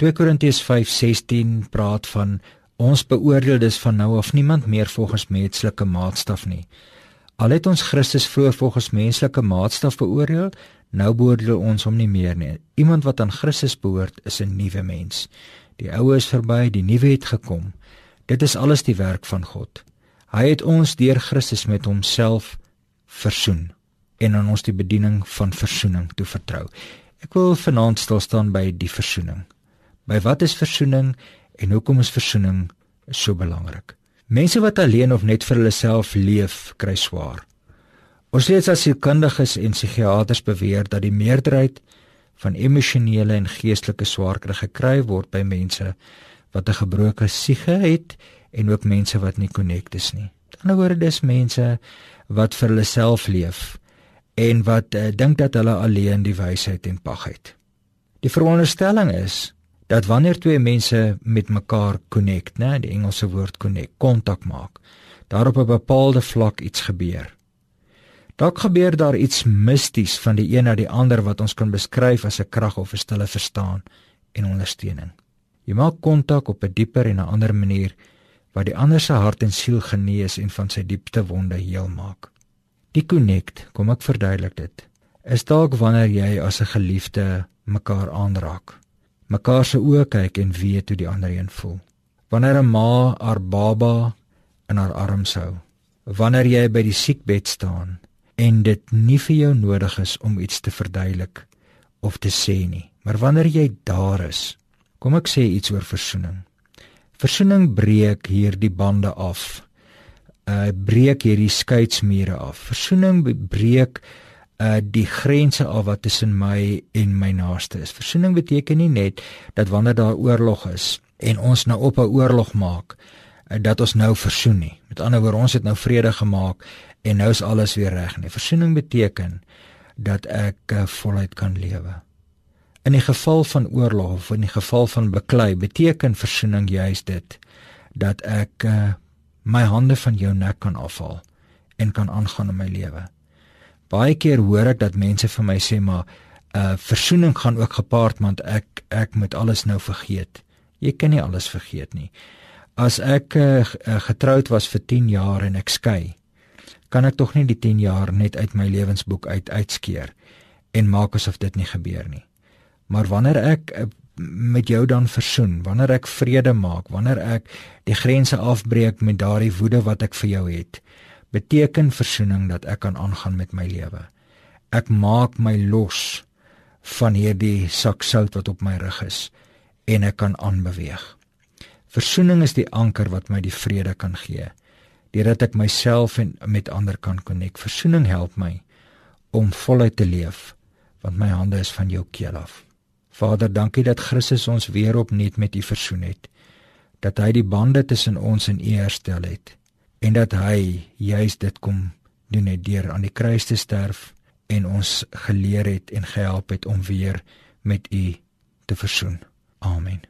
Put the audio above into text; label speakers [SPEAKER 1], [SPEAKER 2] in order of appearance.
[SPEAKER 1] 2 Korintiërs 5:16 praat van ons beoordeel dus van nou af niemand meer volgens menslike maatstaf nie. Al het ons Christus vroeër volgens menslike maatstaf beoordeel, nou beoordeel ons hom nie meer nie. Iemand wat aan Christus behoort, is 'n nuwe mens. Die ou is verby, die nuwe het gekom. Dit is alles die werk van God. Hy het ons deur Christus met homself versoen en aan ons die bediening van versoening toe vertrou. Ek wil vanaand stil staan by die versoening. By wat is versoening en hoekom is versoening so belangrik? Mense wat alleen of net vir hulle self leef, kry swaar. Ons lees as sielkundiges en psigiaters beweer dat die meerderheid van emosionele en geestelike swaarkry gekry word by mense wat 'n gebroke siege het en ook mense wat nie connect is nie. Aan die ander woorde dis mense wat vir hulle self leef en wat uh, dink dat hulle alleen die wysheid en pag het. Die veronderstelling is dat wanneer twee mense met mekaar connect, né, die Engelse woord connect, kontak maak, daar op 'n bepaalde vlak iets gebeur. Dalk gebeur daar iets misties van die een na die ander wat ons kan beskryf as 'n krag of 'n stille verstaan en ondersteuning. Jy maak kontak op 'n dieper en 'n ander manier wat die ander se hart en siel genees en van sy diepste wonde heel maak. Die connect, kom ek verduidelik dit. Is dalk wanneer jy as 'n geliefde mekaar aanraak. Mekaar se oë kyk en weet hoe die ander een voel. Wanneer 'n ma haar baba in haar arms hou. Wanneer jy by die siekbed staan en dit nie vir jou nodig is om iets te verduidelik of te sê nie, maar wanneer jy daar is Kom ek sê iets oor versoening. Versoening breek hierdie bande af. Uh breek hierdie skeidsmure af. Versoening breek uh die grense af wat tussen my en my naaste is. Versoening beteken nie net dat wanneer daar oorlog is en ons nou op 'n oorlog maak uh, dat ons nou versoen nie. Met ander woorde, ons het nou vrede gemaak en nou is alles weer reg nie. Versoening beteken dat ek uh, voluit kan lewe. In die geval van oorlog of in die geval van beklei beteken versoening juis dit dat ek uh, my hande van jou nek kan afhaal en kan aangaan in my lewe. Baie keer hoor ek dat mense vir my sê maar uh versoening gaan ook gepaard want ek ek moet alles nou vergeet. Jy kan nie alles vergeet nie. As ek uh, getroud was vir 10 jaar en ek skei, kan ek tog nie die 10 jaar net uit my lewensboek uit uitskeer en maak asof dit nie gebeur nie. Maar wanneer ek eh, met jou dan versoen, wanneer ek vrede maak, wanneer ek die grense afbreek met daardie woede wat ek vir jou het, beteken versoening dat ek kan aangaan met my lewe. Ek maak my los van hierdie sak sout wat op my rug is en ek kan aanbeweeg. Versoening is die anker wat my die vrede kan gee. Deurdat ek myself en met ander kan konnek. Versoening help my om voluit te leef want my hande is van jou keel af. Vader, dankie dat Christus ons weer opnuut met U versoen het. Dat hy die bande tussen ons en U herstel het en dat hy juis dit kom doen het deur aan die kruis te sterf en ons geleer het en gehelp het om weer met U te versoen. Amen.